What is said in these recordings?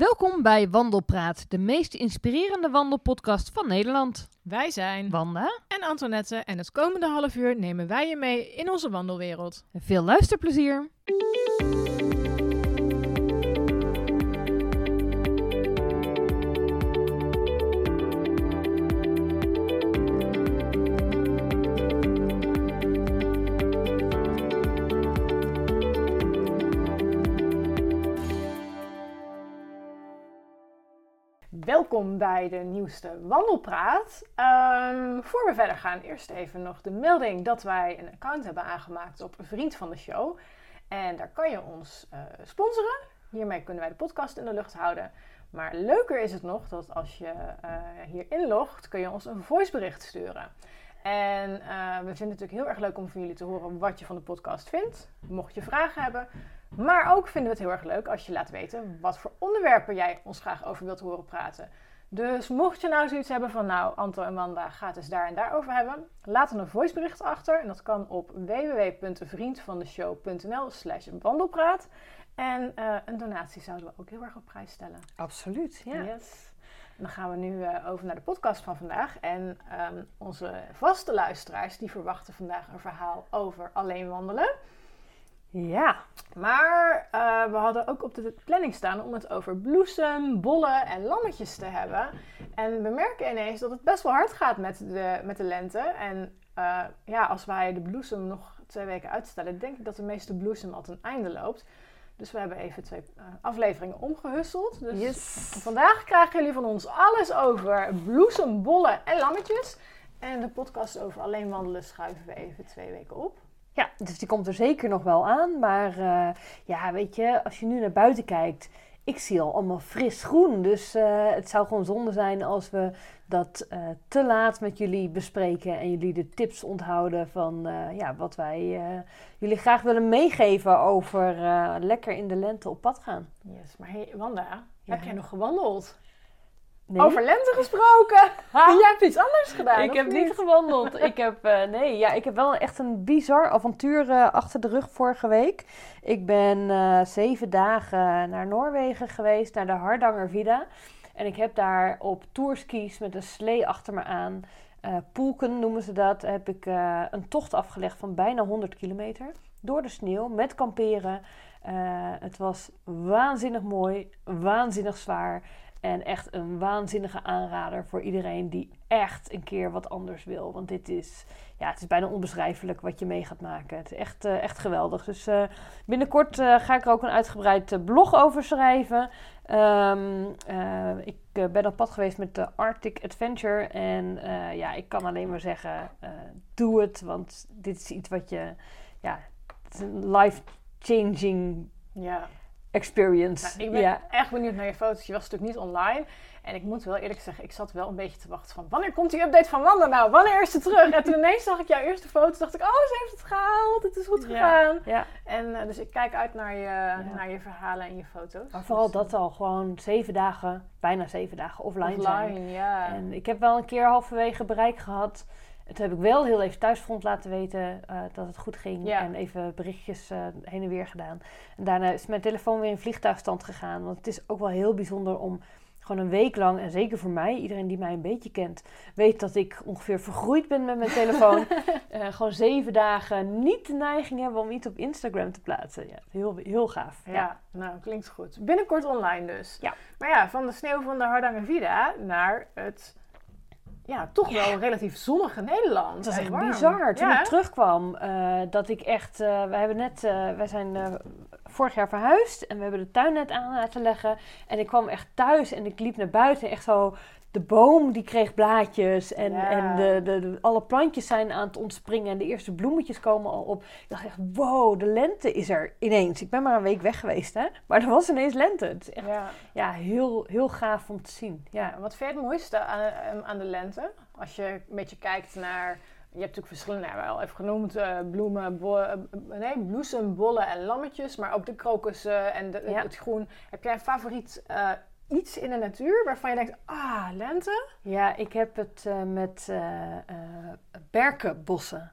Welkom bij Wandelpraat, de meest inspirerende wandelpodcast van Nederland. Wij zijn Wanda en Antoinette en het komende half uur nemen wij je mee in onze wandelwereld. veel luisterplezier. Bij de nieuwste Wandelpraat. Ehm, voor we verder gaan, eerst even nog de melding dat wij een account hebben aangemaakt op Vriend van de Show. En daar kan je ons eh, sponsoren. Hiermee kunnen wij de podcast in de lucht houden. Maar leuker is het nog dat als je uh, hier inlogt, kun je ons een voicebericht sturen. En eh, we vinden het natuurlijk heel erg leuk om van jullie te horen wat je van de podcast vindt. Mocht je vragen hebben, maar ook vinden we het heel erg leuk als je laat weten wat voor onderwerpen jij ons graag over wilt horen praten. Dus mocht je nou zoiets hebben van, nou, Anto en Wanda gaat het daar en daar over hebben, laat dan een voicebericht achter. En dat kan op www.vriendvandeshow.nl slash wandelpraat. En uh, een donatie zouden we ook heel erg op prijs stellen. Absoluut, ja. Yes. dan gaan we nu uh, over naar de podcast van vandaag. En um, onze vaste luisteraars, die verwachten vandaag een verhaal over alleen wandelen. Ja. Maar uh, we hadden ook op de planning staan om het over bloesem, bollen en lammetjes te hebben. En we merken ineens dat het best wel hard gaat met de, met de lente. En uh, ja, als wij de bloesem nog twee weken uitstellen, denk ik dat de meeste bloesem al ten einde loopt. Dus we hebben even twee uh, afleveringen omgehusseld. Dus yes. vandaag krijgen jullie van ons alles over bloesem, bollen en lammetjes. En de podcast over alleen wandelen schuiven we even twee weken op. Ja, dus die komt er zeker nog wel aan. Maar uh, ja, weet je, als je nu naar buiten kijkt, ik zie al allemaal fris groen. Dus uh, het zou gewoon zonde zijn als we dat uh, te laat met jullie bespreken en jullie de tips onthouden van ja, wat wij jullie graag willen meegeven over lekker in de lente op pad gaan. Yes, maar hey, Wanda, ja. heb jij nog gewandeld? Nee. Over lente gesproken. Jij hebt iets anders gedaan. Ik heb niet? niet gewandeld. ik heb, uh, nee, ja, ik heb wel echt een bizar avontuur uh, achter de rug vorige week. Ik ben uh, zeven dagen naar Noorwegen geweest, naar de Hardangervidda. En ik heb daar op tourskis met een slee achter me aan, poelken noemen ze dat, heb ik een tocht afgelegd van bijna 100 kilometer. Door de sneeuw, met kamperen. het was waanzinnig mooi, waanzinnig zwaar. En echt een waanzinnige aanrader voor iedereen die echt een keer wat anders wil. Want dit is, ja, het is bijna onbeschrijfelijk wat je mee gaat maken. Het is echt, uh, echt geweldig. Dus uh, binnenkort uh, ga ik er ook een uitgebreid blog over schrijven. Um, ik ben op pad geweest met de Arctic Adventure. En ja, ik kan alleen maar zeggen, doe het. Want dit is iets wat je, ja, een life-changing... Ja experience. Nou, ik ben ja. echt benieuwd naar je foto's. Je was natuurlijk niet online. En ik moet wel eerlijk zeggen, ik zat wel een beetje te wachten van... Wanneer komt die update van Wanda nou? Wanneer is ze terug? En toen ineens zag ik jouw eerste foto. dacht ik, oh, ze heeft het gehaald. Het is goed gegaan. Ja, ja. En uh, dus ik kijk uit naar je, naar je verhalen en je foto's. Maar vooral dus, dat al gewoon zeven dagen, bijna zeven dagen offline, offline zijn. Ja. En ik heb wel een keer halverwege bereik gehad... Toen heb ik wel heel even thuisfront laten weten uh, dat het goed ging. Ja. En even berichtjes uh, heen en weer gedaan. En daarna is mijn telefoon weer in vliegtuigstand gegaan. Want het is ook wel heel bijzonder om gewoon een week lang, en zeker voor mij, iedereen die mij een beetje kent, weet dat ik ongeveer vergroeid ben met mijn telefoon. uh, gewoon zeven dagen niet de neiging hebben om iets op Instagram te plaatsen. Ja, heel, heel gaaf. Ja, ja. nou klinkt goed. Binnenkort online dus. Ja. Maar ja, van de sneeuw van de Hardangervidda naar het ja, toch wel relatief zonnige Nederland. Dat is echt warm. bizar. Toen ik terugkwam, uh, dat ik echt... Uh, we hebben net... Uh, wij zijn vorig jaar verhuisd en we hebben de tuin net aan laten leggen. En ik kwam echt thuis en ik liep naar buiten. Echt zo... De boom die kreeg blaadjes en, ja. en de, de, de, alle plantjes zijn aan het ontspringen en de eerste bloemetjes komen al op. Ik dacht echt, wow, de lente is er ineens. Ik ben maar een week weg geweest, hè. Maar er was ineens lente. Het is echt ja. ja heel, heel gaaf om te zien. Ja. Wat vind je het mooiste aan, aan de lente? Als je een beetje kijkt naar... Je hebt natuurlijk verschillende, nou, wel even genoemd, uh, bloemen, bo- uh, nee, bloesem, bollen en lammetjes. Maar ook de krokussen en de, het groen. Heb jij een favoriet uh, iets in de natuur waarvan je denkt, ah, lente? Ja, ik heb het uh, met uh, uh, berkenbossen.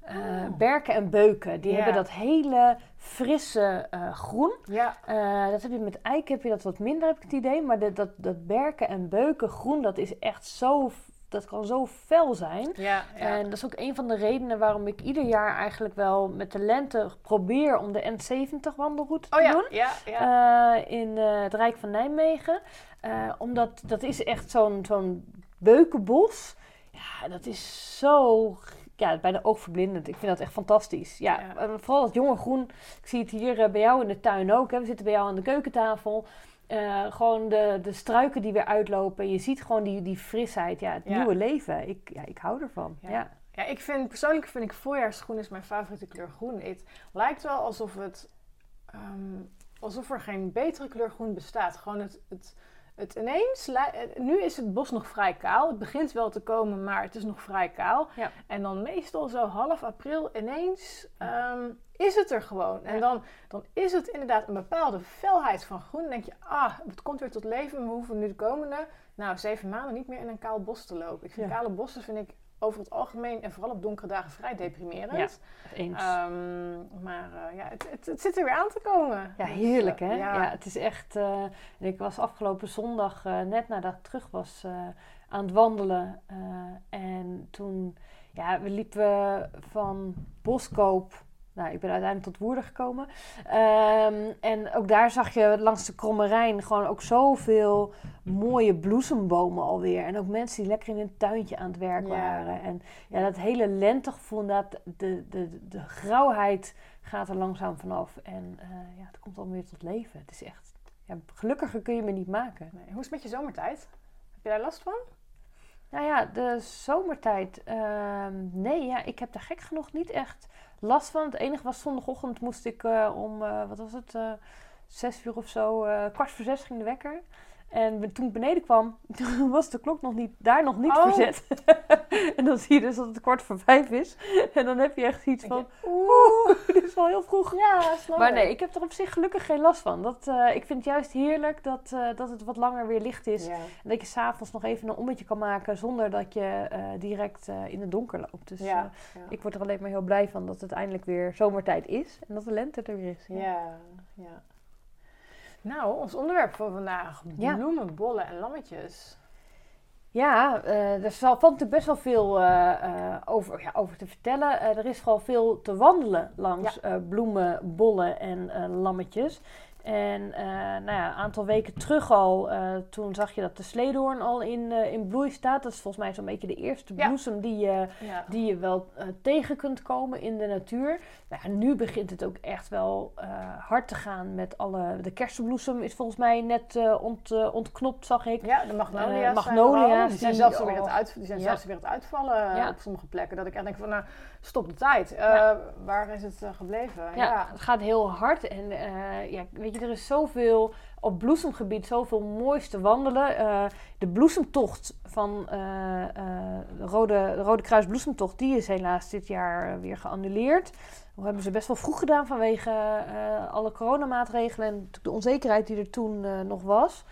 Eh, Oh. berken en beuken, die Ja. hebben dat hele frisse eh, groen. Ja. Eh, dat heb je met eiken heb je dat wat minder, heb ik het idee. Maar de, dat, dat berken en beuken groen, dat is echt zo... Dat kan zo fel zijn. Ja, En dat is ook een van de redenen waarom ik ieder jaar eigenlijk wel met de lente probeer om de N70 wandelroute te oh ja, doen. ja, ja. eh, in eh, het Rijk van Nijmegen. Eh, omdat dat is echt zo'n zo'n beukenbos. Ja, dat is zo ja, bijna oogverblindend. Ik vind dat echt fantastisch. Ja, Ja. vooral dat jonge groen. Ik zie het hier bij jou in de tuin ook. Hè. We zitten bij jou aan de keukentafel. Eh, gewoon de, de struiken die weer uitlopen. Je ziet gewoon die, die frisheid. Ja, het Ja. nieuwe leven. Ik, ja, ik hou ervan. Ja. Ja. Ja, ik vind persoonlijk vind ik voorjaarsgroen is mijn favoriete kleur groen. Het lijkt wel alsof het ehm, alsof er geen betere kleur groen bestaat. Gewoon het, het, het ineens. eh, Nu is het bos nog vrij kaal. Het begint wel te komen, maar het is nog vrij kaal. Ja. En dan meestal zo half april ineens ehm, is het er gewoon. En Ja. dan, dan is het inderdaad een bepaalde felheid van groen. Dan denk je, ah, het komt weer tot leven. We hoeven nu de komende, nou, zeven maanden niet meer in een kaal bos te lopen. Ik vind kale bossen vind ik over het algemeen en vooral op donkere dagen vrij deprimerend. Ja. Eens. Ehm, maar eh, ja, het, het, het zit er weer aan te komen. Ja, Dus, heerlijk eh, hè? ja. Ja. het is echt... en ik was afgelopen zondag, net nadat ik terug was, aan het wandelen. en toen, ja, we liepen van Boskoop... Nou, ik ben uiteindelijk tot Woerden gekomen. Ehm, en ook daar zag je langs de Kromme Rijn gewoon ook zoveel mooie bloesembomen alweer. En ook mensen die lekker in een tuintje aan het werk Ja. waren. En ja, dat hele lentegevoel, inderdaad, de, de, de grauwheid gaat er langzaam vanaf. En eh, ja, het komt allemaal weer tot leven. Het is echt, ja, gelukkiger kun je me niet maken. Nee, hoe is het met je zomertijd? Heb je daar last van? Nou ja, de zomertijd. ehm, nee, ja, ik heb daar gek genoeg niet echt last van. Het enige was zondagochtend moest ik eh, om, eh, wat was het, eh, zes uur of zo, kwart voor zes ging de wekker. En toen ik beneden kwam, toen was de klok nog niet, daar nog niet Oh. verzet. en dan zie je dus dat het kwart voor vijf is. En dan heb je echt iets van, oeh, dit is wel heel vroeg. Ja, snap Maar nee, ik heb er op zich gelukkig geen last van. Dat, eh, ik vind het juist heerlijk dat, eh, dat het wat langer weer licht is. Ja. En dat je s'avonds nog even een ommetje kan maken zonder dat je eh, direct in het donker loopt. Dus Ja, ja. ik word er alleen maar heel blij van dat het eindelijk weer zomertijd is. En dat de lente er weer is. Ja, ja. Nou, ons onderwerp voor vandaag. Ja. Bloemen, bollen en lammetjes. Ja, eh, er zal, valt natuurlijk best wel veel eh, eh, over, ja, over te vertellen. Er is vooral veel te wandelen langs bloemen, bollen en lammetjes. En eh, nou ja, een aantal weken terug al, eh, toen zag je dat de sleedoorn al in, eh, in bloei staat. Dat is volgens mij zo'n beetje de eerste Ja. bloesem die je, Ja. die je wel tegen kunt komen in de natuur. Nou nu begint het ook echt wel hard te gaan met alle... De kersenbloesem is volgens mij net ont, ontknopt, zag ik. Ja, de magnolia's, zijn magnolia's, al. die zijn, zelfs alweer aan oh. het, uit, die zijn Ja. zelfs weer het uitvallen op sommige plekken. Dat ik echt denk van, nou, stop de tijd. Eh, Ja. Waar is het eh, gebleven? Ja, Ja. het gaat heel hard. En eh, ja, weet je, er is zoveel op bloesemgebied, zoveel moois te wandelen. De bloesemtocht van de, Rode, de Rode Kruis Bloesemtocht, die is helaas dit jaar weer geannuleerd. Dat hebben ze best wel vroeg gedaan vanwege alle coronamaatregelen en de onzekerheid die er toen nog was.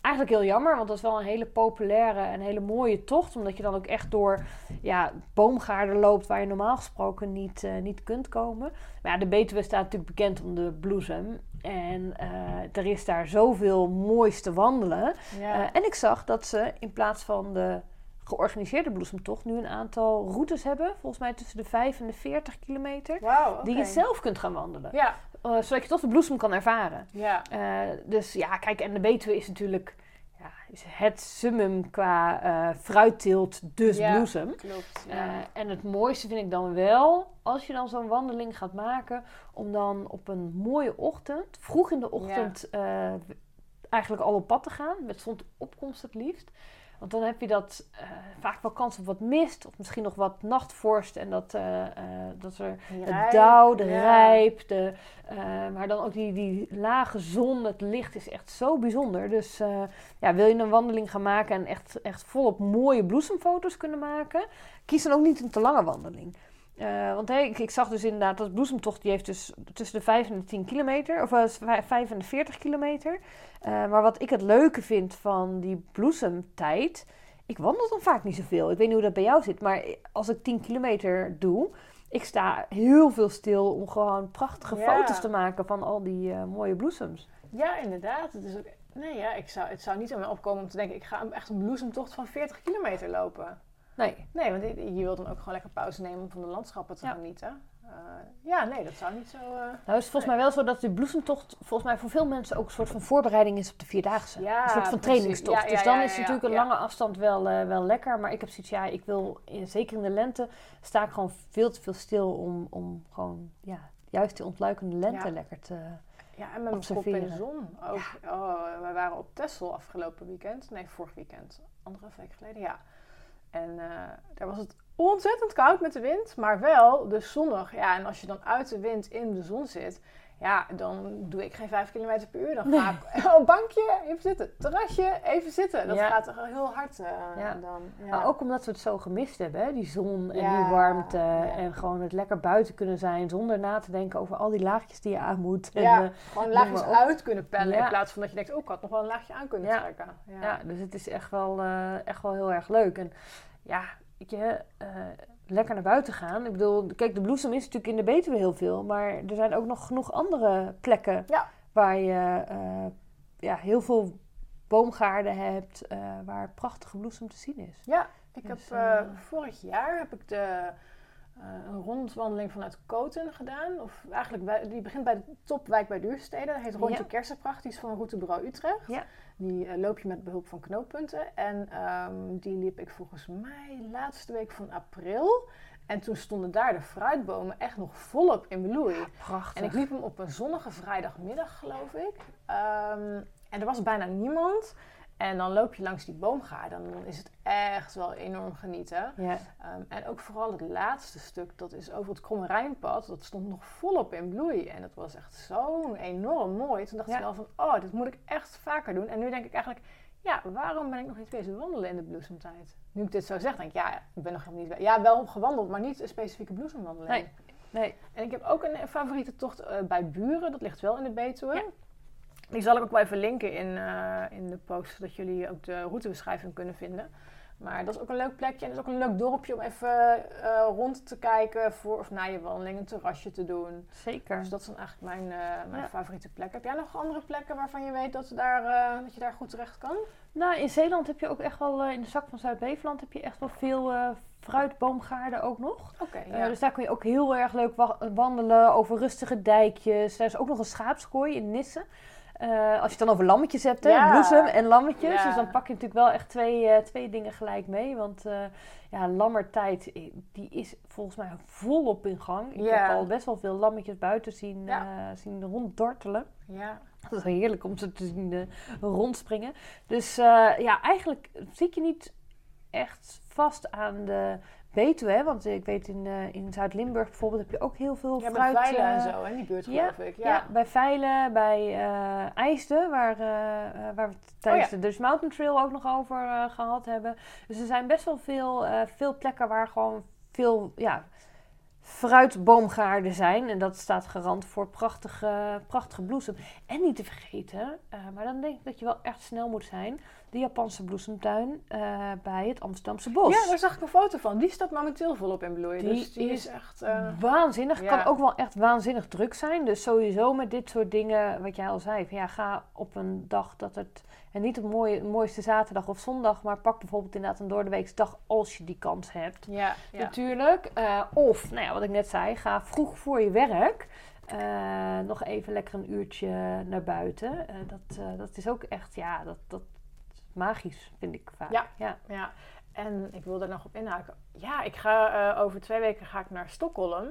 Eigenlijk heel jammer, want dat is wel een hele populaire en hele mooie tocht. Omdat je dan ook echt door ja, boomgaarden loopt waar je normaal gesproken niet, eh, niet kunt komen. Maar ja, de Betuwe staat natuurlijk bekend om de bloesem. En eh, er is daar zoveel moois te wandelen. Ja. Eh, en ik zag dat ze in plaats van de georganiseerde bloesemtocht nu een aantal routes hebben. Volgens mij tussen de 5 en de 40 kilometer. Die je zelf kunt gaan wandelen. Ja, Eh, zodat je toch de bloesem kan ervaren. ja. Eh, dus ja, kijk, en de Betuwe is natuurlijk ja, is het summum qua eh fruitteelt, dus Ja. bloesem. Klopt. Eh, Ja. en het mooiste vind ik dan wel, als je dan zo'n wandeling gaat maken, om dan op een mooie ochtend, vroeg in de ochtend, eigenlijk al op pad te gaan, met zonsopkomst het liefst. Want dan heb je dat eh, vaak wel kans op wat mist, of misschien nog wat nachtvorst en dat, eh, eh, dat er het dauw, de ja. rijp, de, maar dan ook die, die lage zon, het licht is echt zo bijzonder. Dus ja, wil je een wandeling gaan maken en echt, echt volop mooie bloesemfoto's kunnen maken, kies dan ook niet een te lange wandeling. Eh, want hey, ik, ik zag dus inderdaad dat bloesemtocht die heeft dus tussen de 5 en de 10 kilometer, of uh, 5 en de 40 kilometer. Uh, maar wat ik het leuke vind van die bloesemtijd, ik wandel dan vaak niet zoveel. Ik weet niet hoe dat bij jou zit, maar als ik 10 kilometer doe, ik sta heel veel stil om gewoon prachtige Ja. foto's te maken van al die eh, mooie bloesems. Ja, inderdaad. Het is ook... Nee, ja, ik zou, het zou niet aan mij opkomen om te denken... ik ga echt een bloesemtocht van 40 kilometer lopen. Nee, Nee, want je, wilt dan ook gewoon lekker pauze nemen om van de landschappen te genieten. Eh, ja, nee, dat zou niet zo... eh, nou is het volgens mij wel zo dat die bloesemtocht volgens mij voor veel mensen ook een soort van voorbereiding is op de Vierdaagse. Ja, een soort van trainingstocht. Ja, dus dan is natuurlijk een lange afstand wel, eh, wel lekker. Maar ik heb zoiets, ja, ik wil, in- zeker in de lente, sta ik gewoon veel te veel stil om, om gewoon, ja, juist die ontluikende lente lekker te... Ja, en met mijn kop in de zon ook. Oh, wij waren op Texel afgelopen weekend. Nee, vorig weekend. Anderhalf week geleden, ja. En eh, daar was het ontzettend koud met de wind, maar wel dus zonnig. Ja, en als je dan uit de wind in de zon zit, ja, dan doe ik geen 5 km per uur. Dan ga ik, oh, bankje, even zitten. Terrasje, even zitten. Dat Ja. gaat toch heel hard eh, Ja. dan. Ja. Maar ook omdat we het zo gemist hebben, hè? die zon en die warmte. En gewoon het lekker buiten kunnen zijn zonder na te denken over al die laagjes die je aan moet. En, ja, eh, gewoon laagjes op. uit kunnen pellen in plaats van dat je denkt, oh, ik had nog wel een laagje aan kunnen trekken. Ja. ja, dus het is echt wel, eh, echt wel heel erg leuk. En ja, weet je, eh, lekker naar buiten gaan. Ik bedoel, kijk, de bloesem is natuurlijk in de Betuwe heel veel. Maar er zijn ook nog genoeg andere plekken Ja. waar je eh, ja, heel veel boomgaarden hebt. eh, waar prachtige bloesem te zien is. Ja, ik Dus, heb eh, vorig jaar heb ik de, een rondwandeling vanuit Koten gedaan. Of eigenlijk, bij, die begint bij de topwijk bij Duurstede. Dat heet Rondje Ja. Kersenpracht. Die is van Routebureau Utrecht. Ja. Die eh, loop je met behulp van knooppunten. En ehm, die liep ik volgens mij laatste week van april. En toen stonden daar de fruitbomen echt nog volop in bloei. Prachtig. En ik liep hem op een zonnige vrijdagmiddag, geloof ik. Ehm, en er was bijna niemand. En dan loop je langs die boomgaarden. Dan is het echt wel enorm genieten. Ja. Ehm, en ook vooral het laatste stuk, dat is over het Kromme Rijnpad. Dat stond nog volop in bloei. En dat was echt zo enorm mooi. Toen dacht Ja. ik wel van, oh, dit moet ik echt vaker doen. En nu denk ik eigenlijk, ja, waarom ben ik nog niet bezig wandelen in de bloesemtijd? Nu ik dit zo zeg, denk ik, ja, ik ben nog helemaal niet... Ja, wel gewandeld, maar niet een specifieke bloesemwandeling. Nee. Nee. En ik heb ook een favoriete tocht eh, bij Buren. Dat ligt wel in de Betuwe. Die zal ik ook wel even linken in, eh, in de post, zodat jullie ook de routebeschrijving kunnen vinden. Maar dat is ook een leuk plekje en dat is ook een leuk dorpje om even eh, rond te kijken voor of na je wandeling een terrasje te doen. Zeker. Dus dat zijn eigenlijk mijn, eh, mijn Ja. favoriete plekken. Heb jij nog andere plekken waarvan je weet dat, daar, dat je daar goed terecht kan? Nou, in Zeeland heb je ook echt wel, in de zak van Zuid-Beveland heb je echt wel veel fruitboomgaarden ook nog. Oké, ja. dus daar kun je ook heel erg leuk wa- wandelen over rustige dijkjes. Er is ook nog een schaapskooi in Nissen. Eh, als je het dan over lammetjes hebt, hè, Ja. bloesem en lammetjes. Ja. Dus dan pak je natuurlijk wel echt twee, eh, twee dingen gelijk mee. Want eh, ja, lammertijd, die is volgens mij volop in gang. Ik Ja. heb al best wel veel lammetjes buiten zien, zien ronddortelen. ja. Dat is heerlijk om ze te zien rondspringen. Dus ja, eigenlijk zit je niet echt vast aan de Betuwe. Hè? Want ik weet in, eh, in Zuid-Limburg bijvoorbeeld heb je ook heel veel Ja, fruit. met Veilen en eh, zo, hè, die buurt ja, geloof ik. ja. Ja. bij Veilen, bij IJsden, waar, eh, waar we tijdens Oh ja. de Dutch Mountain Trail ook nog over eh, gehad hebben. Dus er zijn best wel veel, veel plekken waar gewoon veel ja, fruitboomgaarden zijn. En dat staat garant voor prachtige, prachtige bloesem. En niet te vergeten, eh, maar dan denk ik dat je wel echt snel moet zijn, de Japanse bloesemtuin eh, bij het Amsterdamse Bos. Ja, daar zag ik een foto van. Die staat momenteel volop in bloei. Die dus die is is, echt... eh, Waanzinnig. Ja. Kan ook wel echt waanzinnig druk zijn. Dus sowieso met dit soort dingen, wat jij al zei. Ja, ga op een dag dat het... En niet op mooie, mooiste zaterdag of zondag. Maar pak bijvoorbeeld inderdaad een doordeweeksdag als je die kans hebt. ja, ja. Natuurlijk. Eh, of, nou ja, wat ik net zei. Ga vroeg voor je werk. eh, nog even lekker een uurtje naar buiten. Eh, dat, dat is ook echt, ja, dat, dat is magisch vind ik vaak. Ja. ja. Ja, en ik wil daar nog op inhaken. Ja, ik ga over twee weken ga ik naar Stockholm.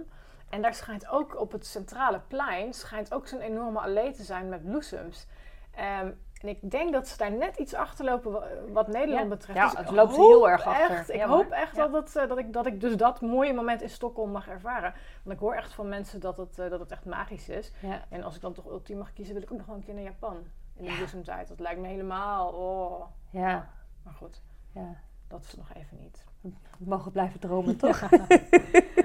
En daar schijnt ook op het centrale plein schijnt ook zo'n enorme allee te zijn met bloesems. Ehm, en ik denk dat ze daar net iets achterlopen wa- wat Nederland Ja. betreft. Ja, Dus het loopt heel erg achter. Echt, ik Ja, hoop echt Ja. dat, het, eh, dat, ik, dat ik dus dat mooie moment in Stockholm mag ervaren. Want ik hoor echt van mensen dat het, eh, dat het echt magisch is. ja. En als ik dan toch ultiem mag kiezen, wil ik ook nog wel een keer naar Japan. In de bloesemtijd. Dat lijkt me helemaal... Oh. ja. Maar goed, ja. dat is nog even niet. We mogen blijven dromen, toch?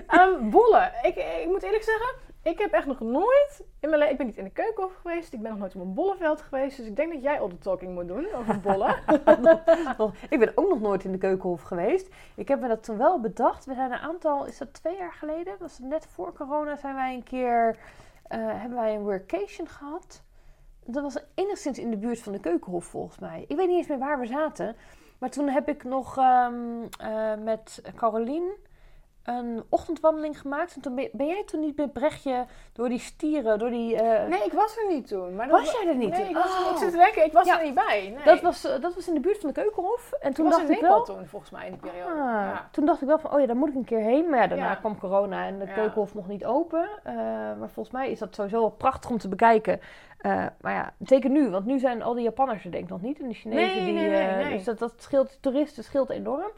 Ehm, bollen. Ik, ik moet eerlijk zeggen, Ik heb echt nog nooit in mijn leven... Ik ben niet in de keukenhof geweest. Ik ben nog nooit op een bollenveld geweest. Dus ik denk dat jij al de talking moet doen over bollen. ik ben ook nog nooit in de keukenhof geweest. Ik heb me dat toen wel bedacht. We zijn een aantal, is dat twee jaar geleden? Was het net voor corona zijn wij een keer... eh, hebben wij een workation gehad. Dat was enigszins in de buurt van de keukenhof volgens mij. Ik weet niet eens meer waar we zaten. Maar toen heb ik nog ehm, eh, met Carolien een ochtendwandeling gemaakt. En toen ben, ben jij toen niet met Brechtje door die stieren, door die... eh, Nee, ik was er niet toen. Maar was jij er niet? Nee, ik, was, Oh. ik zit te denken, ik was Ja. er niet bij. Nee. dat, was, eh, dat was in de buurt van de keukenhof. En toen ik was dacht in ik wel... toen, volgens mij, in die periode. Ah, Ja. Toen dacht ik wel van, oh ja, daar moet ik een keer heen. Maar ja, daarna Ja. kwam corona en de keukenhof mocht niet open. Eh, maar volgens mij is dat sowieso wel prachtig om te bekijken. Maar ja, zeker nu, want nu zijn al die Japanners er denk ik nog niet. En de Chinezen, Nee, die, dus dat, dat scheelt, de toeristen scheelt enorm.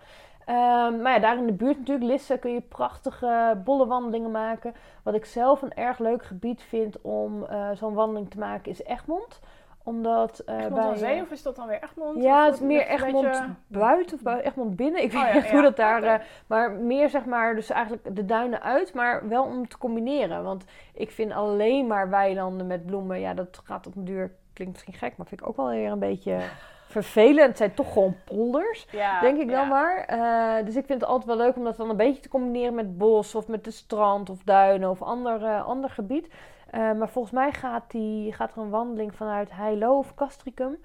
Ehm, maar ja, daar in de buurt natuurlijk, Lisse, kun je prachtige bollenwandelingen maken. Wat ik zelf een erg leuk gebied vind om eh, zo'n wandeling te maken, is Egmond. Omdat eh, Egmond bij... aan Zee of is dat dan weer Egmond? Ja, het is meer Egmond beetje- buiten of Egmond binnen. Ik weet Oh ja, niet ja. hoe dat daar... Eh, maar meer zeg maar, dus eigenlijk de duinen uit, maar wel om te combineren. Want ik vind alleen maar weilanden met bloemen, ja, dat gaat op een duur, klinkt misschien gek, maar vind ik ook wel weer een beetje vervelend. Het zijn toch gewoon polders. Ja, Denk ik dan ja. maar. Eh, dus ik vind het altijd wel leuk om dat dan een beetje te combineren met bos of met de strand of duinen of ander, eh, ander gebied. Eh, maar volgens mij gaat, die, gaat er een wandeling vanuit Heilo of Castricum.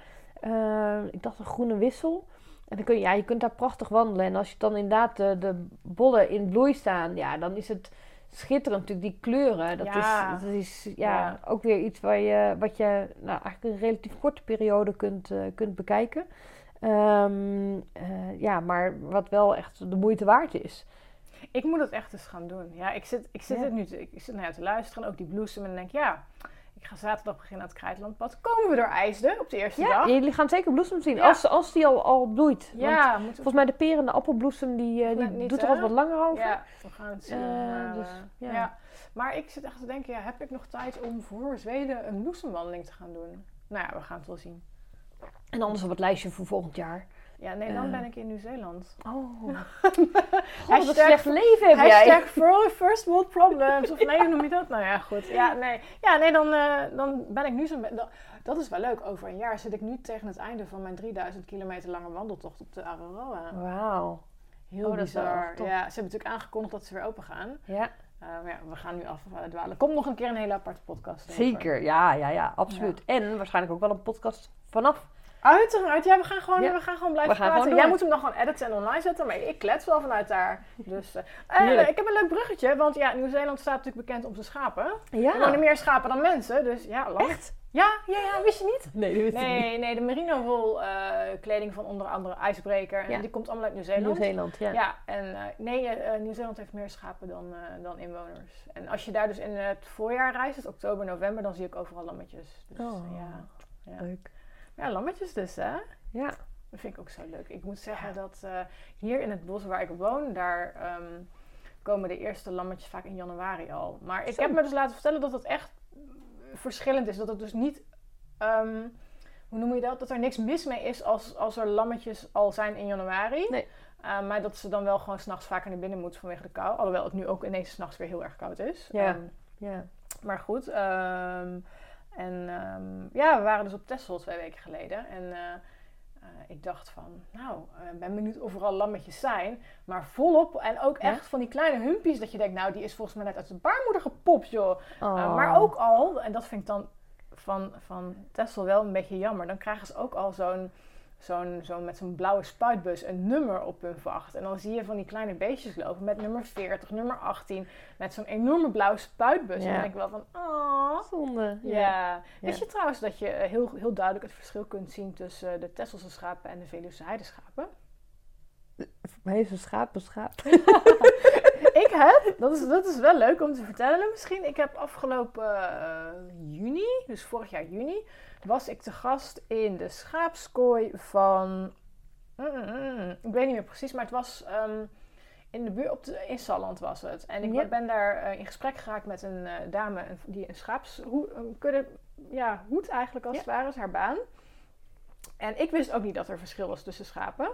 Ik dacht een groene wissel. En dan kun je, ja, je kunt daar prachtig wandelen. En als je dan inderdaad de, de bollen in bloei staan, ja, dan is het schitterend natuurlijk, die kleuren. Dat Ja. is, dat is ja, Ja. ook weer iets waar je, wat je nou, eigenlijk een relatief korte periode kunt, eh, kunt bekijken. Ehm, eh, ja, maar wat wel echt de moeite waard is. Ik moet het echt eens gaan doen. Ja, ik zit, ik zit Ja. het nu te, ik zit nou ja, te luisteren. Ook die bloesem. En denk ja, ik ga zaterdag beginnen aan het Krijtlandpad. Komen we door IJsden op de eerste Ja, dag? jullie gaan zeker bloesem zien Ja. als, als die al, al bloeit. Want Ja, we... volgens mij de peren en de appelbloesem, die, eh, die niet, doet er hè? altijd wat langer over. Ja, we gaan het zien. Eh, maar, dus, eh, ja. ja. Maar ik zit echt te denken, ja, heb ik nog tijd om voor Zweden een bloesemwandeling te gaan doen? Nou ja, we gaan het wel zien. En anders op het lijstje voor volgend jaar. Ja, nee, dan Eh. ben ik in Nieuw-Zeeland. Oh, wat een Hashtag- slecht leven heb jij. Hashtag for first world problems. Of nee, hoe noem je dat? Nou ja, goed. Ja, nee, ja, nee dan, eh, dan ben ik nu zo'n... be- Dat, is wel leuk. Over een jaar zit ik nu tegen het einde van mijn 3000 kilometer lange wandeltocht op de Araroa. Wauw. Heel Oh, bizar. Ja, ze hebben natuurlijk aangekondigd dat ze weer open gaan. Ja, maar ja, we gaan nu afdwalen. Komt nog een keer een hele aparte podcast. over. zeker. Ja, ja, ja, absoluut. En waarschijnlijk ook wel een podcast vanaf. Uiteraard. Ja, we gaan gewoon, Ja. we gaan gewoon blijven gaan praten. gewoon Jij moet hem dan gewoon editen en online zetten. Maar ik klets wel vanuit daar. Dus, eh, eh, ik heb een leuk bruggetje. Want ja, Nieuw-Zeeland staat natuurlijk bekend om zijn schapen. Ja. Er wonen meer schapen dan mensen. Dus ja, lang. Echt? Ja, ja, ja, wist je niet? Nee, dat wist ik niet. Nee, nee, de merino wool eh, kleding van onder andere IJsbreker. En Ja. die komt allemaal uit Nieuw-Zeeland. Nieuw-Zeeland, ja. Ja, en nee, Nieuw-Zeeland heeft meer schapen dan, dan inwoners. En als je daar dus in het voorjaar reist, dus oktober, november, dan zie ik overal lammetjes. Dus Oh. ja. ja. Leuk. Ja, lammetjes dus, hè? Ja. Dat vind ik ook zo leuk. Ik moet zeggen dat eh, hier in het bos waar ik woon, daar ehm, komen de eerste lammetjes vaak in januari al. Maar ik Zo. heb me dus laten vertellen dat het echt verschillend is. Dat het dus niet, ehm, hoe noem je dat? Dat er niks mis mee is als, als er lammetjes al zijn in januari. Nee. Eh, maar dat ze dan wel gewoon s'nachts vaker naar binnen moeten vanwege de kou. Alhoewel het nu ook ineens s'nachts weer heel erg koud is. Ja. Ehm, Ja. maar goed. ehm, en ehm, ja, we waren dus op Texel twee weken geleden. En eh, eh, ik dacht van, nou, eh, ik ben benieuwd of er al lammetjes zijn. Maar volop. En ook echt van die kleine humpies dat je denkt, nou, die is volgens mij net uit de baarmoeder gepopt, joh. Oh. maar ook al, en dat vind ik dan van, van Tessel wel een beetje jammer. Dan krijgen ze ook al zo'n, zo'n, zo'n met zo'n blauwe spuitbus een nummer op hun vacht. En dan zie je van die kleine beestjes lopen met nummer 40, nummer 18. Met zo'n enorme blauwe spuitbus. En dan denk ik wel van, oh. Zonde. Ja. Ja. je trouwens dat je eh, heel, heel duidelijk het verschil kunt zien tussen eh, de Tesselse schapen en de Veluwse heideschapen? Voor mij is een schaap een schaap. ik heb, dat is, dat is wel leuk om te vertellen misschien. Ik heb afgelopen eh, juni, dus vorig jaar juni, was ik te gast in de schaapskooi van. mm, mm, mm, ik weet niet meer precies, maar het was ehm, in de buurt, op de, in Salland was het. En ik Ja. ben daar eh, in gesprek geraakt met een eh, dame een- die een schaapskudde, ja, hoed eigenlijk als Ja. het ware, is haar baan. En ik wist ook niet dat er verschil was tussen schapen.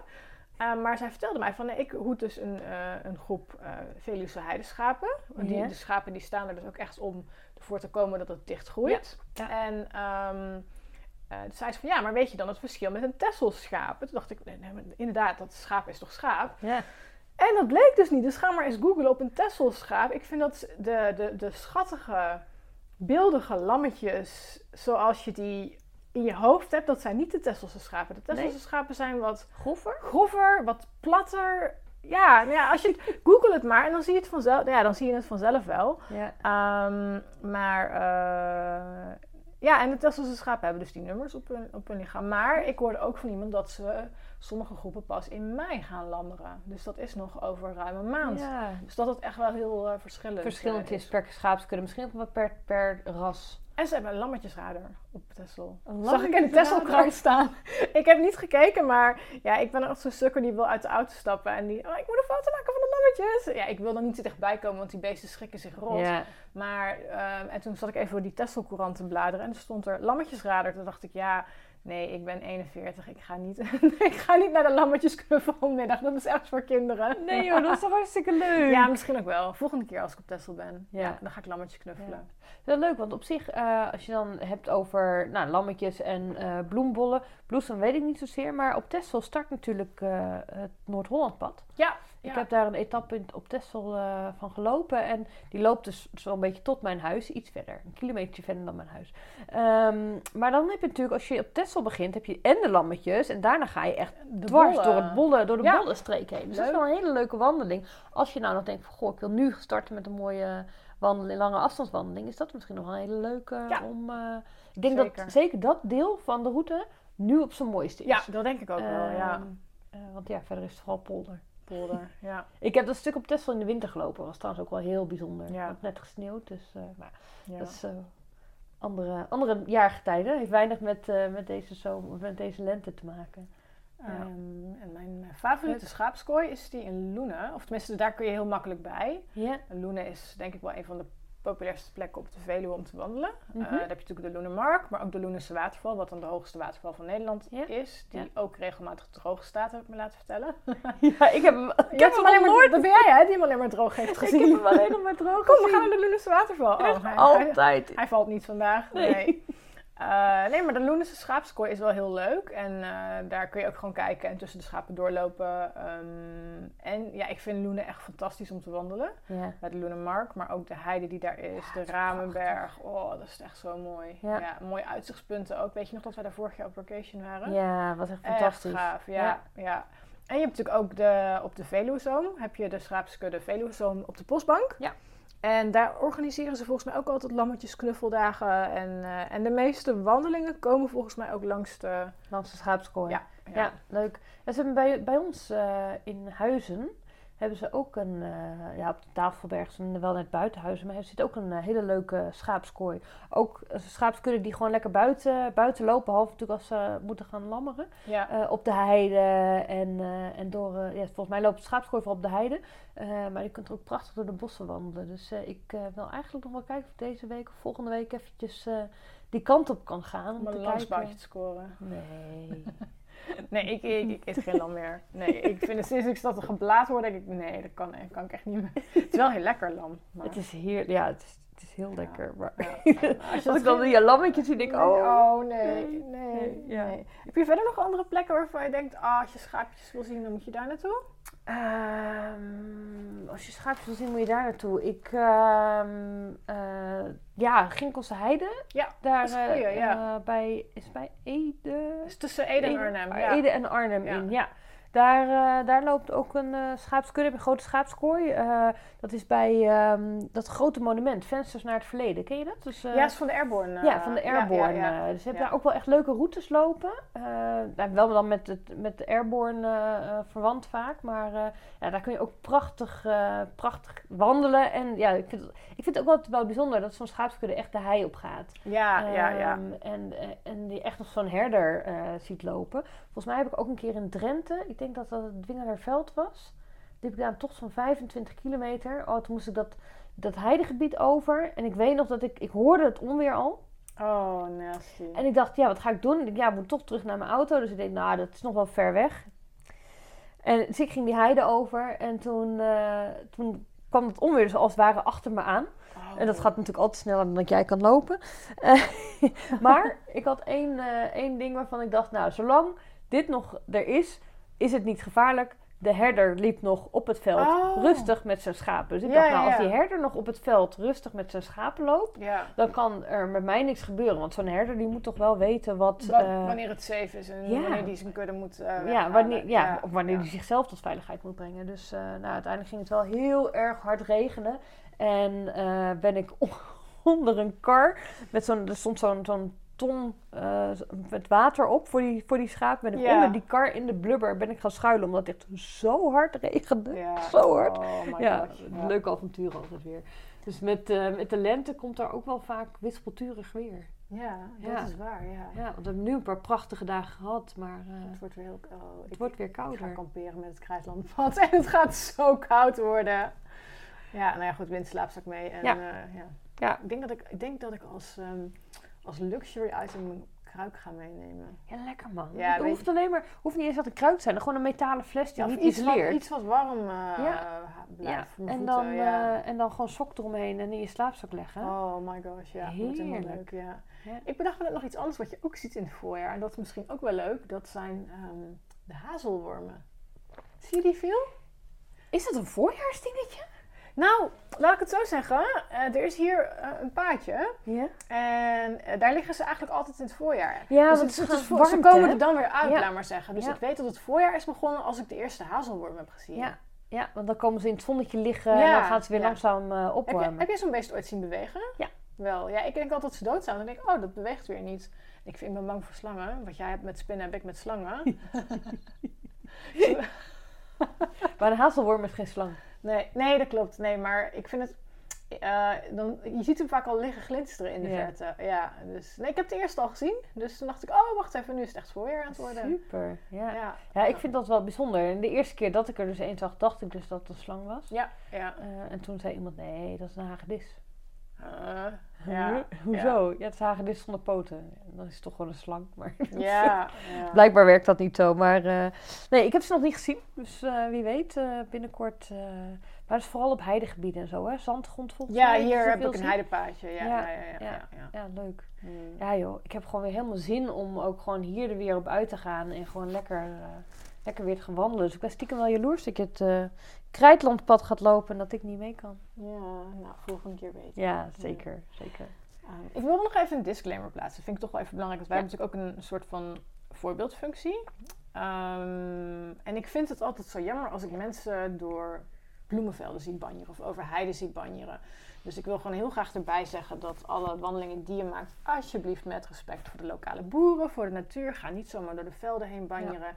Eh, maar zij vertelde mij van, nee, ik hoed dus een, eh, een groep uh, heideschapen. Want Die. De schapen die staan er dus ook echt om ervoor te komen dat het dicht groeit. Ja, ja. En eh, toen zei ze van, ja, maar weet je dan het verschil met een Tesselschaap? En toen dacht ik, nee, inderdaad, dat schaap is toch schaap? Ja. En dat bleek dus niet. Dus ga maar eens googlen op een Tesselschaap. Ik vind dat de, de, de schattige, beeldige lammetjes, zoals je die in je hoofd hebt, dat zijn niet de Tesselse schapen. De Tesselse Nee. schapen zijn wat Grover? grover, wat platter. Ja, nou ja, als je het, google het maar en dan zie je het vanzelf. nou Ja, dan zie je het vanzelf wel. Ja. Ehm, maar eh, ja, en de Tesselse schapen hebben dus die nummers op hun, op hun lichaam. Maar ik hoorde ook van iemand dat ze sommige groepen pas in mei gaan lammeren. Dus dat is nog over ruim een maand. ja. Dus dat het echt wel heel eh, verschillend, Verschillend eh, is per schaapskudde. Misschien ook wel per, per ras. En ze hebben een lammetjesrader op Tessel. Een Zag ik in de lammetjesrader? Tesselkrant staan. ik heb niet gekeken, maar ja, ik ben echt zo'n sukker die wil uit de auto stappen. En die, oh, ik moet een foto maken van de lammetjes. Ja, ik wil dan niet te dichtbij komen, want die beesten schrikken zich rot. Maar, ehm, en toen zat ik even door die Tesselcourant te bladeren en er stond er lammetjesradar. Toen dacht ik, ja, nee, ik ben 41. Ik ga niet, ik ga niet naar de lammetjesknuffelmiddag. Dat is echt voor kinderen. Nee joh, dat is toch hartstikke leuk. Ja, misschien ook wel. Volgende keer als ik op Tessel ben. Ja. Ja. dan ga ik lammetjes knuffelen. Wel leuk, want op zich, eh, als je dan hebt over nou, lammetjes en eh, bloembollen. Bloesem weet ik niet zozeer, maar op Texel start natuurlijk eh, het Noord-Hollandpad. Ja, Ik heb daar een etappe op Texel eh, van gelopen. En die loopt dus zo'n beetje tot mijn huis, iets verder. Een kilometer verder dan mijn huis. Ehm, maar dan heb je natuurlijk, als je op Texel begint, heb je en de lammetjes. En daarna ga je echt De dwars door, het bolle, door de Ja. bollenstreek heen. Dus dat is wel een hele leuke wandeling. Als je nou nog denkt van, goh, ik wil nu starten met een mooie wandeling, lange afstandswandeling. Is dat misschien nog wel een hele leuke Ja. om... eh, ik denk Zeker. dat zeker dat deel van de route nu op zijn mooiste is. Ja, dat denk ik ook wel, ja. Ehm, eh, want ja, verder is het vooral polder. Polder, ja. Ik heb dat stuk op Texel in de winter gelopen. was trouwens ook wel heel bijzonder. Ja. Het had net gesneeuwd, dus eh, maar ja. dat is eh, andere, andere jaargetijden. Heeft weinig met, eh, met, deze zomer, met deze lente te maken. Ehm, en mijn favoriete schaapskooi is die in Loenen. Of tenminste, daar kun je heel makkelijk bij. Ja, Loenen is denk ik wel een van de populairste plekken op de Veluwe om te wandelen. Eh, daar heb je natuurlijk de Loenermark, maar ook de Loenense waterval, wat dan de hoogste waterval van Nederland Ja. is. Die Ja. ook regelmatig droog staat, heb ik me laten vertellen. ja ik heb hem, ik Je heb hebt hem alleen maar, nooit dat ben jij hè, die hem alleen maar droog heeft Ik gezien. heb hem alleen maar droog Kom, we gaan naar de Loenense waterval. Oh, Echt hij, hij, altijd. hij valt niet vandaag. Nee. Nee. Eh, nee, maar de Loenense schaapskooi is wel heel leuk. En eh, daar kun je ook gewoon kijken en tussen de schapen doorlopen. Ehm, en ja, ik vind Loenen echt fantastisch om te wandelen. Ja. Bij de Loenenmark, maar ook de heide die daar is. de Ramenberg. Oh, dat is echt zo mooi. Ja. Ja. mooie uitzichtspunten ook. Weet je nog dat wij daar vorig jaar op vacation waren? ja, was echt Echt fantastisch. gaaf, ja, Ja. ja. En je hebt natuurlijk ook de, op de Veluwezoom, heb je de schaapskudde Veluwezoom op de postbank. Ja. En daar organiseren ze volgens mij ook altijd lammetjes knuffeldagen. En, eh, en de meeste wandelingen komen volgens mij ook langs de... Langs de schaapskooi. Ja, Ja, leuk. En ze hebben bij, bij ons eh, in Huizen hebben ze ook een, eh, ja, op de Tafelberg, zijn wel net buitenhuizen, maar er zit ook een eh, hele leuke schaapskooi. Ook uh, schaapskudden die gewoon lekker buiten, buiten lopen, behalve natuurlijk als ze moeten gaan lammeren. ja. Eh, op de heide en, en door, ja, volgens mij loopt het schaapskooi vooral op de heide. Maar je kunt er ook prachtig door de bossen wandelen. Dus ik wil eigenlijk nog wel kijken of deze week of volgende week eventjes die kant op kan gaan. om te een kijken. scoren. Nee. Nee, ik, ik, ik eet geen lam meer. Nee, ik vind het sinds ik dat geblaad word, denk ik, nee, dat kan, dat kan ik echt niet meer. Het is wel heel lekker lam. Maar, Het is hier, ja, het is, het is heel lekker. Maar ja. Als je ik dan geen- die lammetjes zie, denk ik, oh. oh, nee, nee, nee, nee, ja. nee. Heb je verder nog andere plekken waarvan je denkt, ah, als je schaapjes wil zien, dan moet je daar naartoe? Ehm, als je schaapjes wil zien, moet je daar naartoe. Ik, ehm eh, ja, Ginkelse Heide. Ja, Daar is goeie, eh, ja. eh, bij, is bij Ede? Dus tussen Ede en Arnhem, ja. Ede en Arnhem Ja. in, ja. Daar, eh, daar loopt ook een eh schaapskudde, een grote schaapskooi. Eh, dat is bij ehm, dat grote monument, Vensters naar het Verleden. Ken je dat? Dus, Ja, is van de Airborne. Ja, van de ja, Airborne. Ja, ja. eh, dus je hebt Ja. daar ook wel echt leuke routes lopen. Nou, wel dan met, het, met de Airborne verwant vaak. Maar ja, daar kun je ook prachtig, prachtig wandelen. En ja, ik vind, het- ik vind het ook wel, wel bijzonder dat zo'n schaapskudde echt de hei op gaat. Ja, ja, ja. Ehm, en, en die echt nog zo'n herder ziet lopen. Volgens mij heb ik ook een keer in Drenthe, ik denk dat dat het Dwingelerveld was. Die heb ik daar een tocht van 25 kilometer. Oh, toen moest ik dat, dat heidegebied over. En ik weet nog dat ik, ik hoorde het onweer al. Oh, nasty. En ik dacht, ja, wat ga ik doen? Ik ja, ik moet toch terug naar mijn auto. Dus ik denk, nou, dat is nog wel ver weg. En dus ik ging die heide over en toen, eh, toen kwam het onweer dus als het ware achter me aan. Oh. En dat gaat natuurlijk altijd sneller dan dat jij kan lopen. Maar ik had één, eh, één ding waarvan ik dacht, nou, zolang dit nog er is, is het niet gevaarlijk. De herder liep nog op het veld Oh. rustig met zijn schapen. Dus ik Ja, dacht, nou, ja, als die herder nog op het veld rustig met zijn schapen loopt, Ja. dan kan er met mij niks gebeuren. Want zo'n herder die moet toch wel weten wat... Wa- eh, wanneer het safe is en ja. wanneer die zijn kudde moet eh ja, wanneer, ja, of wanneer hij zichzelf tot veiligheid moet brengen. Dus eh, nou, uiteindelijk ging het wel heel erg hard regenen. En ben ik onder een kar met zo'n, er stond zo'n zo'n ton eh, met water op voor die, voor die schaap. Ben ik Ja. onder die kar in de blubber ben ik gaan schuilen omdat het echt zo hard regende. Ja. Zo hard. Oh ja. Ja. leuk avontuur altijd weer. Dus met, eh, met de lente komt daar ook wel vaak wispelturig weer. Ja, dat is waar, ja. Ja, want we hebben nu een paar prachtige dagen gehad, maar eh, Het wordt weer heel... Oh, het ik, wordt weer ik ga kouder. kamperen met het Kruislandpad en het gaat zo koud worden. Ja, nou ja, goed, windslaapzak mee. En, Ja. ja. Ja. Ik denk dat ik, ik, denk dat ik als, ehm, als luxury item een kruik ga meenemen. Ja, lekker man. Ja, het hoeft alleen maar, hoeft niet eens dat een kruid te zijn, gewoon een metalen fles die Ja, of iets, wat, isoleert. iets wat warm eh, Ja. blijft ja. En, dan, ja. eh, en dan gewoon sok eromheen en in je slaapzak leggen. Oh my gosh, ja. Dat Heerlijk. leuk, ja. Ik bedacht net nog iets anders wat je ook ziet in het voorjaar. En dat is misschien ook wel leuk. Dat zijn ehm, de hazelwormen. Zie je die veel? Is dat een voorjaarsdingetje? Nou, laat ik het zo zeggen. Eh, er is hier eh, een paadje. Ja. En eh, daar liggen ze eigenlijk altijd in het voorjaar. Ja, dus het, ze komen hè? er dan weer uit, Ja. laat maar zeggen. Dus Ja. ik weet dat het voorjaar is begonnen als ik de eerste hazelworm heb gezien. Ja. Ja, want dan komen ze in het zonnetje liggen en dan gaan ze weer langzaam eh, Heb, je, opwarmen. heb je zo'n beest ooit zien bewegen? Ja. Wel, ja, ik denk altijd dat ze dood zijn. Dan denk ik, oh, dat beweegt weer niet. Ik vind, ik ben bang voor slangen. Wat jij hebt met spinnen, heb ik met slangen. Maar een hazelworm is geen slang. Nee, nee, dat klopt. Nee, maar ik vind het... eh, dan, je ziet hem vaak al liggen glinsteren in de verte. Ja, dus... Nee, ik heb het eerst al gezien. Dus toen dacht ik, oh, wacht even, nu is het echt voorjaar aan het worden. Super, ja. Ja, Ja, ik vind dat wel bijzonder. En de eerste keer dat ik er dus een zag, dacht ik dus dat het een slang was. Ja, ja. Eh, en toen zei iemand, nee, dat is een hagedis. Eh, ja, Hoezo? Ja. het is een hagedis zonder poten. Dan is het toch gewoon een slang. Maar ja, ja. Blijkbaar werkt dat niet zo. Maar eh, nee, ik heb ze nog niet gezien. Dus eh, wie weet, eh, binnenkort. maar het is vooral op heidegebieden en zo, hè? Zandgrond volgens Ja, mij. dat hier heb ik een heidepaadje. Ja, Ja, ja, ja. ja, ja. ja, ja. Ja, leuk. Hmm. Ja joh, ik heb gewoon weer helemaal zin om ook gewoon hier er weer op uit te gaan. En gewoon lekker, lekker weer te gaan wandelen. Dus ik ben stiekem wel jaloers dat je het eh Krijtlandpad gaat lopen en dat ik niet mee kan. Ja, nou, volgende keer weten. Ja, zeker. zeker. Um, ik wil nog even een disclaimer plaatsen. Dat vind ik toch wel even belangrijk. Want wij Ja. hebben natuurlijk ook een soort van voorbeeldfunctie. Ehm, en ik vind het altijd zo jammer als ik mensen door bloemenvelden zie banjeren of over heide zie banjeren. Dus ik wil gewoon heel graag erbij zeggen dat alle wandelingen die je maakt, alsjeblieft met respect voor de lokale boeren, voor de natuur. Ga niet zomaar door de velden heen banjeren.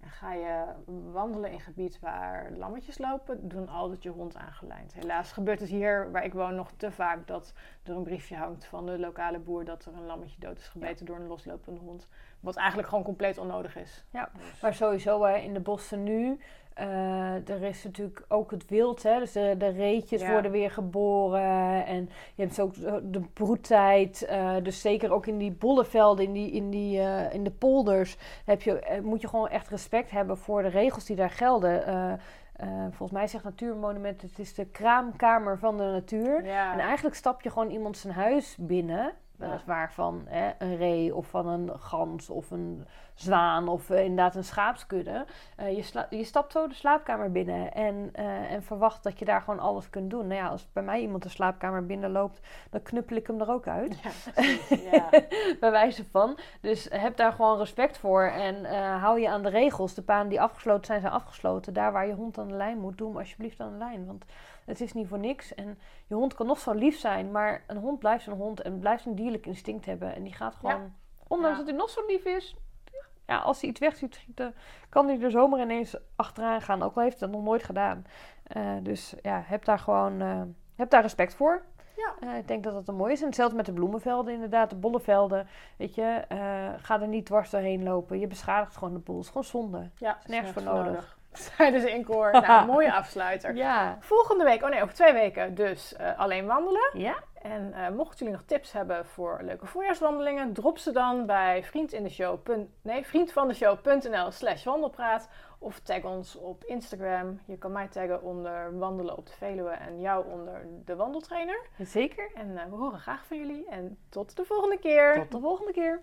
En ga je wandelen in gebied waar lammetjes lopen, doe dan altijd je hond aangelijnd. Helaas gebeurt het hier waar ik woon nog te vaak dat er een briefje hangt van de lokale boer dat er een lammetje dood is gebeten door een loslopende hond. Wat eigenlijk gewoon compleet onnodig is. Ja, Dus- Maar sowieso hè, in de bossen nu, eh, er is natuurlijk ook het wild. Hè? Dus de, de reetjes Ja. worden weer geboren. En je hebt ook zo de broedtijd. eh, dus zeker ook in die bollevelden, in, die, in, die, eh, in de polders, heb je, eh, moet je gewoon echt respect hebben voor de regels die daar gelden. Eh, eh, volgens mij zegt Natuurmonument, het is de kraamkamer van de natuur. Ja. En eigenlijk stap je gewoon iemand zijn huis binnen. Weliswaar van hè, een ree of van een gans of een zwaan of eh, inderdaad een schaapskudde. Eh, je, sla- je stapt zo de slaapkamer binnen en, eh, en verwacht dat je daar gewoon alles kunt doen. Nou ja, als bij mij iemand de slaapkamer binnenloopt, dan knuppel ik hem er ook uit. Ja. Ja. bij wijze van. Dus heb daar gewoon respect voor en hou je aan de regels. De paden die afgesloten zijn, zijn afgesloten. Daar waar je hond aan de lijn moet, doe hem alsjeblieft aan de lijn. Want het is niet voor niks. En je hond kan nog zo lief zijn, maar een hond blijft een hond en blijft een dierlijk instinct hebben. En die gaat gewoon, ondanks Ja. dat hij nog zo lief is, ja, als hij iets weg ziet schieten, kan hij er zomaar ineens achteraan gaan. Ook al heeft hij dat nog nooit gedaan. Eh, dus ja, heb daar gewoon eh, heb daar respect voor. Ja. Eh, ik denk dat dat een mooi is. En hetzelfde met de bloemenvelden, inderdaad, de bollevelden. Weet je, ga er niet dwars doorheen lopen. Je beschadigt gewoon de boel. Het is gewoon zonde. Ja, Is nergens voor nodig. Zeiden ze in koor. Nou, mooie afsluiter. Ja. Volgende week, oh nee, over twee weken dus eh, alleen wandelen. Ja? En uh, mochten jullie nog tips hebben voor leuke voorjaarswandelingen, drop ze dan bij vriendindeshow. Nee, vriendvandeshow.nl slash wandelpraat. Of tag ons op Instagram. Je kan mij taggen onder wandelen op de Veluwe en jou onder de wandeltrainer. Zeker. En uh, we horen graag van jullie. En tot de volgende keer. Tot de volgende keer.